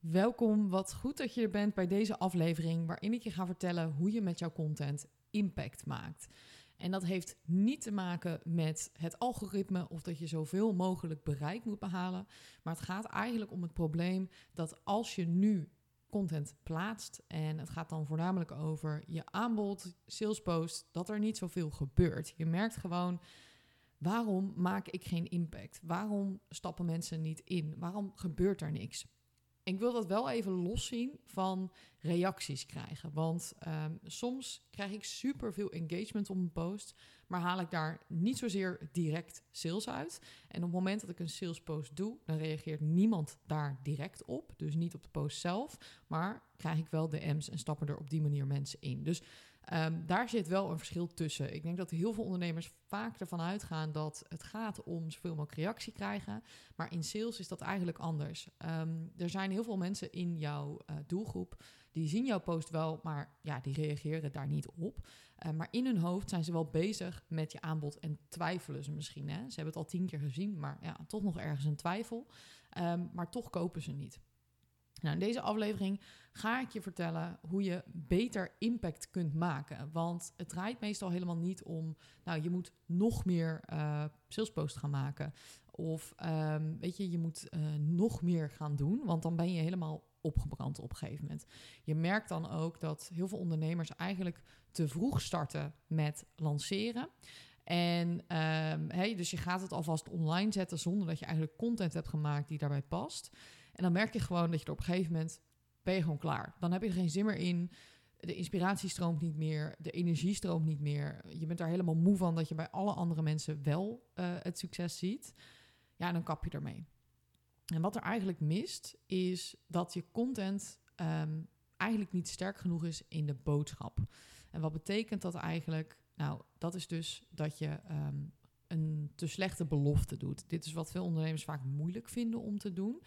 Welkom, wat goed dat je er bent bij deze aflevering waarin ik je ga vertellen hoe je met jouw content impact maakt. En dat heeft niet te maken met het algoritme of dat je zoveel mogelijk bereik moet behalen, maar het gaat eigenlijk om het probleem dat als je nu content plaatst en het gaat dan voornamelijk over je aanbod, salespost, dat er niet zoveel gebeurt. Je merkt gewoon waarom maak ik geen impact? Waarom stappen mensen niet in? Waarom gebeurt er niks? Ik wil dat wel even loszien van reacties krijgen. Want um, soms krijg ik super veel engagement op een post, maar haal ik daar niet zozeer direct sales uit. En op het moment dat ik een sales post doe, dan reageert niemand daar direct op. Dus niet op de post zelf, maar krijg ik wel DM's en stappen er op die manier mensen in. Dus Um, daar zit wel een verschil tussen. Ik denk dat heel veel ondernemers vaak ervan uitgaan dat het gaat om zoveel mogelijk reactie krijgen. Maar in sales is dat eigenlijk anders. Um, er zijn heel veel mensen in jouw uh, doelgroep die zien jouw post wel, maar ja, die reageren daar niet op. Uh, maar in hun hoofd zijn ze wel bezig met je aanbod en twijfelen ze misschien. Hè? Ze hebben het al tien keer gezien, maar ja, toch nog ergens een twijfel. Maar toch kopen ze niet. Nou, in deze aflevering ga ik je vertellen hoe je beter impact kunt maken. Want het draait meestal helemaal niet om, nou, je moet nog meer uh, salespost gaan maken. Of um, weet je, je moet uh, nog meer gaan doen, want dan ben je helemaal opgebrand op een gegeven moment. Je merkt dan ook dat heel veel ondernemers eigenlijk te vroeg starten met lanceren. En um, hey, dus je gaat het alvast online zetten zonder dat je eigenlijk content hebt gemaakt die daarbij past. En dan merk je gewoon dat je er op een gegeven moment ben je gewoon klaar. Dan heb je er geen zin meer in. De inspiratie stroomt niet meer. De energie stroomt niet meer. Je bent daar helemaal moe van dat je bij alle andere mensen wel uh, het succes ziet. Ja, dan kap je ermee. En wat er eigenlijk mist, is dat je content um, eigenlijk niet sterk genoeg is in de boodschap. En wat betekent dat eigenlijk? Nou, dat is dus dat je um, een te slechte belofte doet. Dit is wat veel ondernemers vaak moeilijk vinden om te doen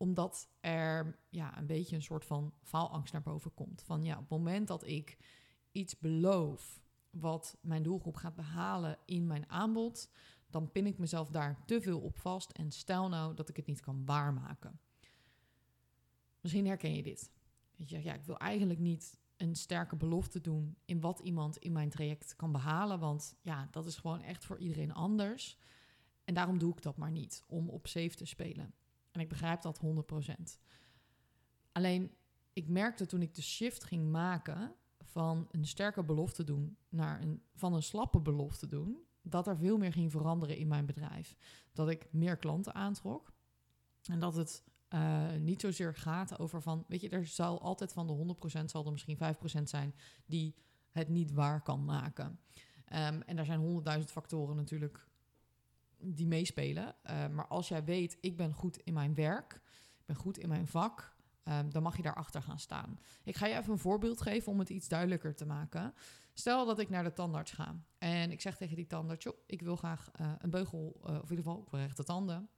omdat er ja, een beetje een soort van faalangst naar boven komt. Van ja, op het moment dat ik iets beloof wat mijn doelgroep gaat behalen in mijn aanbod, dan pin ik mezelf daar te veel op vast en stel nou dat ik het niet kan waarmaken. Misschien herken je dit. Je, ja, ik wil eigenlijk niet een sterke belofte doen in wat iemand in mijn traject kan behalen, want ja, dat is gewoon echt voor iedereen anders. En daarom doe ik dat maar niet, om op safe te spelen. En ik begrijp dat 100%. Alleen, ik merkte toen ik de shift ging maken van een sterke belofte doen naar een, van een slappe belofte doen, dat er veel meer ging veranderen in mijn bedrijf. Dat ik meer klanten aantrok. En dat het uh, niet zozeer gaat over van, weet je, er zal altijd van de 100% zal er misschien 5% zijn die het niet waar kan maken. Um, en daar zijn honderdduizend factoren natuurlijk die meespelen. Uh, maar als jij weet, ik ben goed in mijn werk, ik ben goed in mijn vak, um, dan mag je daarachter gaan staan. Ik ga je even een voorbeeld geven om het iets duidelijker te maken. Stel dat ik naar de tandarts ga en ik zeg tegen die tandarts, joh, ik wil graag uh, een beugel, uh, of in ieder geval, wil rechte tanden.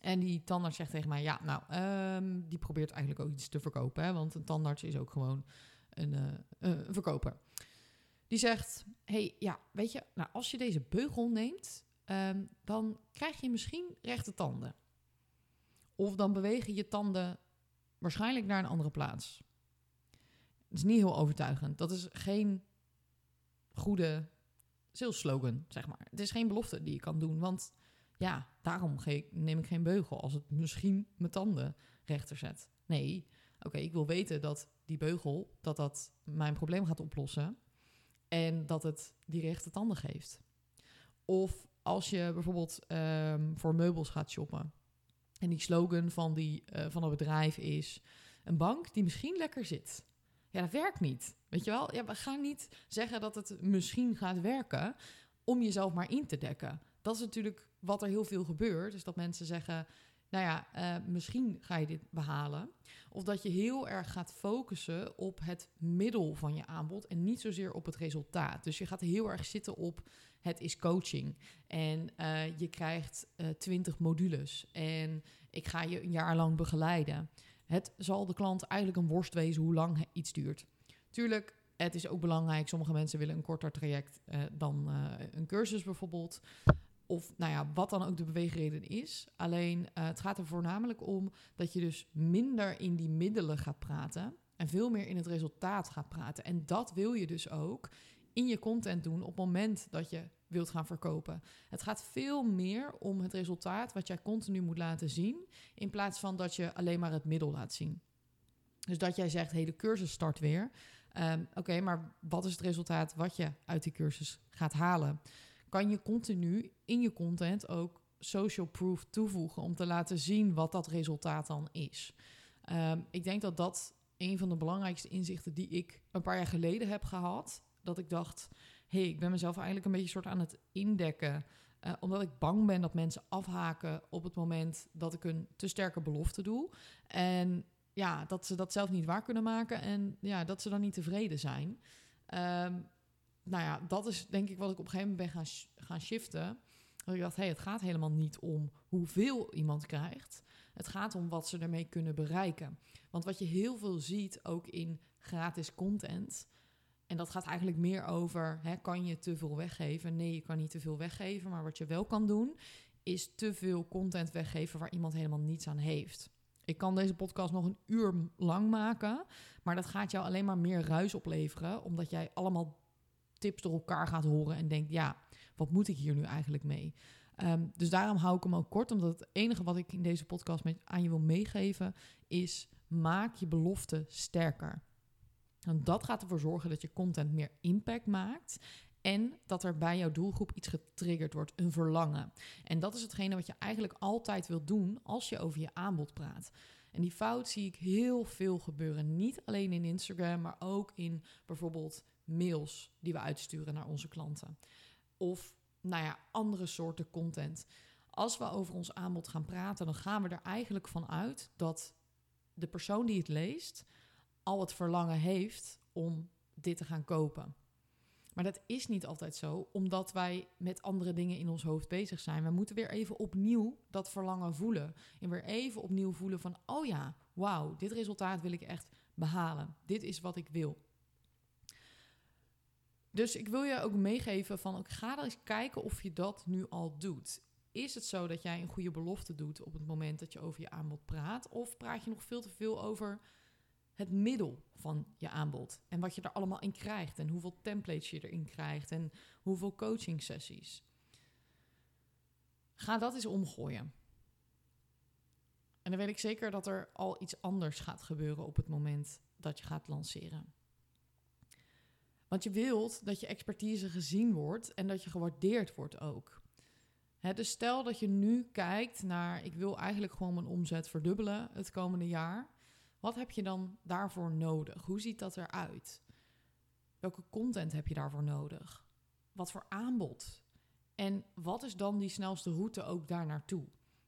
En die tandarts zegt tegen mij, ja, nou, um, die probeert eigenlijk ook iets te verkopen, hè, want een tandarts is ook gewoon een, een verkoper. Die zegt, hey, ja, weet je, nou, als je deze beugel neemt, um, dan krijg je misschien rechte tanden. Of dan bewegen je tanden waarschijnlijk naar een andere plaats. Dat is niet heel overtuigend. Dat is geen goede sales slogan, zeg maar. Het is geen belofte die je kan doen, want ja, daarom neem ik geen beugel als het misschien mijn tanden rechter zet. Nee, oké, ik wil weten dat die beugel, dat dat mijn probleem gaat oplossen en dat het die rechte tanden geeft. Of als je bijvoorbeeld um, voor meubels gaat shoppen. En die slogan van, die, uh, van het bedrijf is: een bank die misschien lekker zit. Ja, dat werkt niet. Weet je wel? Ja, we gaan niet zeggen dat het misschien gaat werken om jezelf maar in te dekken. Dat is natuurlijk wat er heel veel gebeurt. Is dat mensen zeggen: nou ja, uh, misschien ga je dit behalen. Of dat je heel erg gaat focussen op het middel van je aanbod en niet zozeer op het resultaat. Dus je gaat heel erg zitten op het is coaching en uh, je krijgt uh, 20 modules en ik ga je een jaar lang begeleiden. Het zal de klant eigenlijk een worst wezen hoe lang iets duurt. Tuurlijk, het is ook belangrijk. Sommige mensen willen een korter traject dan een cursus bijvoorbeeld. Of nou ja, wat dan ook de beweegreden is. Alleen uh, het gaat er voornamelijk om dat je dus minder in die middelen gaat praten. En veel meer in het resultaat gaat praten. En dat wil je dus ook in je content doen op het moment dat je wilt gaan verkopen. Het gaat veel meer om het resultaat wat jij continu moet laten zien. In plaats van dat je alleen maar het middel laat zien. Dus dat jij zegt, hey, de cursus start weer. Um, Oké, maar wat is het resultaat wat je uit die cursus gaat halen? Kan je continu in je content ook social proof toevoegen om te laten zien wat dat resultaat dan is? Um, ik denk dat dat een van de belangrijkste inzichten die ik een paar jaar geleden heb gehad. Dat ik dacht, hé, hey, ik ben mezelf eigenlijk een beetje soort aan het indekken. Uh, omdat ik bang ben dat mensen afhaken op het moment dat ik een te sterke belofte doe. En ja, dat ze dat zelf niet waar kunnen maken en ja, dat ze dan niet tevreden zijn. Um, nou ja, dat is denk ik wat ik op een gegeven moment ben gaan, gaan shiften. Dat ik dacht, hé, hey, het gaat helemaal niet om hoeveel iemand krijgt. Het gaat om wat ze ermee kunnen bereiken. Want wat je heel veel ziet, ook in gratis content... en dat gaat eigenlijk meer over, hè, kan je te veel weggeven? Nee, je kan niet te veel weggeven. Maar wat je wel kan doen, is te veel content weggeven... waar iemand helemaal niets aan heeft. Ik kan deze podcast nog een uur lang maken, maar dat gaat jou alleen maar meer ruis opleveren, omdat jij allemaal tips door elkaar gaat horen en denkt, ja, wat moet ik hier nu eigenlijk mee? Um, dus daarom hou ik hem ook kort, omdat het enige wat ik in deze podcast met, aan je wil meegeven is, maak je belofte sterker. En dat gaat ervoor zorgen dat je content meer impact maakt en dat er bij jouw doelgroep iets getriggerd wordt, een verlangen. En dat is hetgene wat je eigenlijk altijd wilt doen als je over je aanbod praat. En die fout zie ik heel veel gebeuren. Niet alleen in Instagram, maar ook in bijvoorbeeld mails die we uitsturen naar onze klanten. Of nou ja, andere soorten content. Als we over ons aanbod gaan praten, dan gaan we er eigenlijk van uit dat de persoon die het leest al het verlangen heeft om dit te gaan kopen. Maar dat is niet altijd zo, omdat wij met andere dingen in ons hoofd bezig zijn. We moeten weer even opnieuw dat verlangen voelen. En weer even opnieuw voelen van, oh ja, wauw, dit resultaat wil ik echt behalen. Dit is wat ik wil. Dus ik wil je ook meegeven van, ik ga eens kijken of je dat nu al doet. Is het zo dat jij een goede belofte doet op het moment dat je over je aanbod praat? Of praat je nog veel te veel over het middel van je aanbod. En wat je er allemaal in krijgt. En hoeveel templates je erin krijgt. En hoeveel coaching sessies. Ga dat eens omgooien. En dan weet ik zeker dat er al iets anders gaat gebeuren op het moment dat je gaat lanceren. Want je wilt dat je expertise gezien wordt en dat je gewaardeerd wordt ook. dus stel dat je nu kijkt naar, ik wil eigenlijk gewoon mijn omzet verdubbelen het komende jaar. Wat heb je dan daarvoor nodig? Hoe ziet dat eruit? Welke content heb je daarvoor nodig? Wat voor aanbod? En wat is dan die snelste route ook daar naartoe?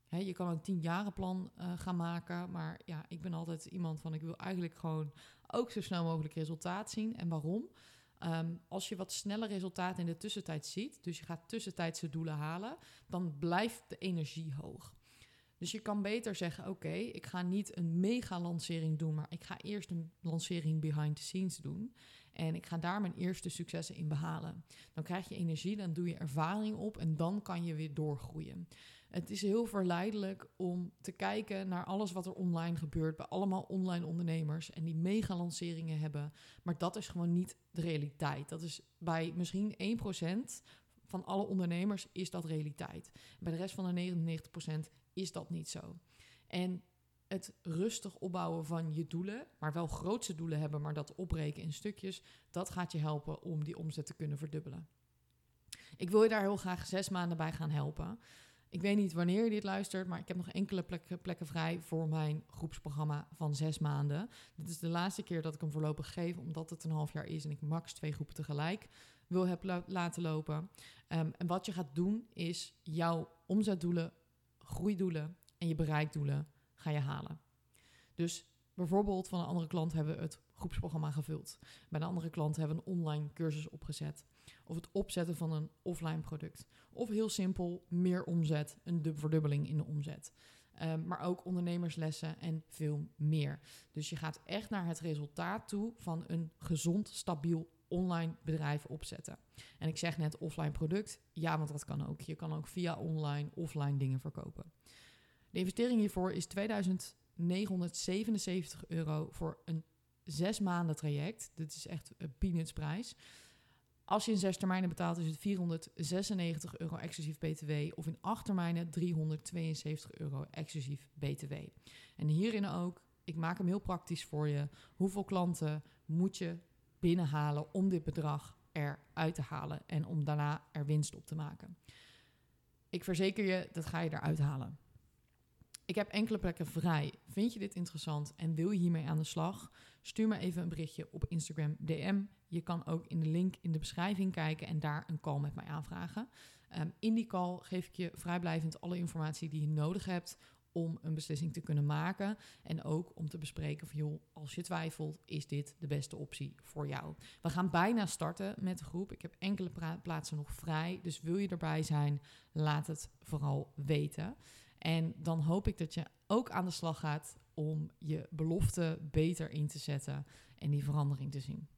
je kan een tienjarenplan uh, gaan maken, maar ja, ik ben altijd iemand van ik wil eigenlijk gewoon ook zo snel mogelijk resultaat zien. En waarom? Ehm, als je wat sneller resultaat in de tussentijd ziet, dus je gaat tussentijdse doelen halen, dan blijft de energie hoog. Dus je kan beter zeggen: Oké, ik ga niet een mega lancering doen, maar ik ga eerst een lancering behind the scenes doen. En ik ga daar mijn eerste successen in behalen. Dan krijg je energie, dan doe je ervaring op en dan kan je weer doorgroeien. Het is heel verleidelijk om te kijken naar alles wat er online gebeurt bij allemaal online ondernemers en die mega lanceringen hebben. Maar dat is gewoon niet de realiteit. Dat is bij misschien 1% van alle ondernemers is dat realiteit. Bij de rest van de 99% is dat niet zo. En het rustig opbouwen van je doelen, maar wel grootse doelen hebben, maar dat opbreken in stukjes, dat gaat je helpen om die omzet te kunnen verdubbelen. Ik wil je daar heel graag zes maanden bij gaan helpen. Ik weet niet wanneer je dit luistert, maar ik heb nog enkele plekken, plekken vrij voor mijn groepsprogramma van zes maanden. Dit is de laatste keer dat ik hem voorlopig geef, omdat het een half jaar is en ik max twee groepen tegelijk wil heb laten lopen. Ehm, en wat je gaat doen, is jouw omzetdoelen groeidoelen en je bereikdoelen ga je halen. Dus bijvoorbeeld van een andere klant hebben we het groepsprogramma gevuld. Bij een andere klant hebben we een online cursus opgezet. Of het opzetten van een offline product. Of heel simpel meer omzet, een verdubbeling in de omzet. Um, maar ook ondernemerslessen en veel meer. Dus je gaat echt naar het resultaat toe van een gezond, stabiel online bedrijf opzetten. En ik zeg net offline product. Ja, want dat kan ook. Je kan ook via online, offline dingen verkopen. De investering hiervoor is 2977 euro voor een zes maanden traject. Dit is echt een peanutsprijs. Als je in zes termijnen betaalt, is het 496 euro exclusief BTW. Of in acht termijnen 372 euro exclusief BTW. En hierin ook, ik maak hem heel praktisch voor je. Hoeveel klanten moet je binnenhalen om dit bedrag eruit te halen en om daarna er winst op te maken? Ik verzeker je, dat ga je eruit halen. Ik heb enkele plekken vrij. Vind je dit interessant en wil je hiermee aan de slag? Stuur me even een berichtje op Instagram DM. Je kan ook in de link in de beschrijving kijken en daar een call met mij aanvragen. Um, in die call geef ik je vrijblijvend alle informatie die je nodig hebt om een beslissing te kunnen maken. En ook om te bespreken van joh, als je twijfelt, is dit de beste optie voor jou. We gaan bijna starten met de groep. Ik heb enkele plaatsen nog vrij. Dus wil je erbij zijn, laat het vooral weten. En dan hoop ik dat je ook aan de slag gaat om je belofte beter in te zetten en die verandering te zien.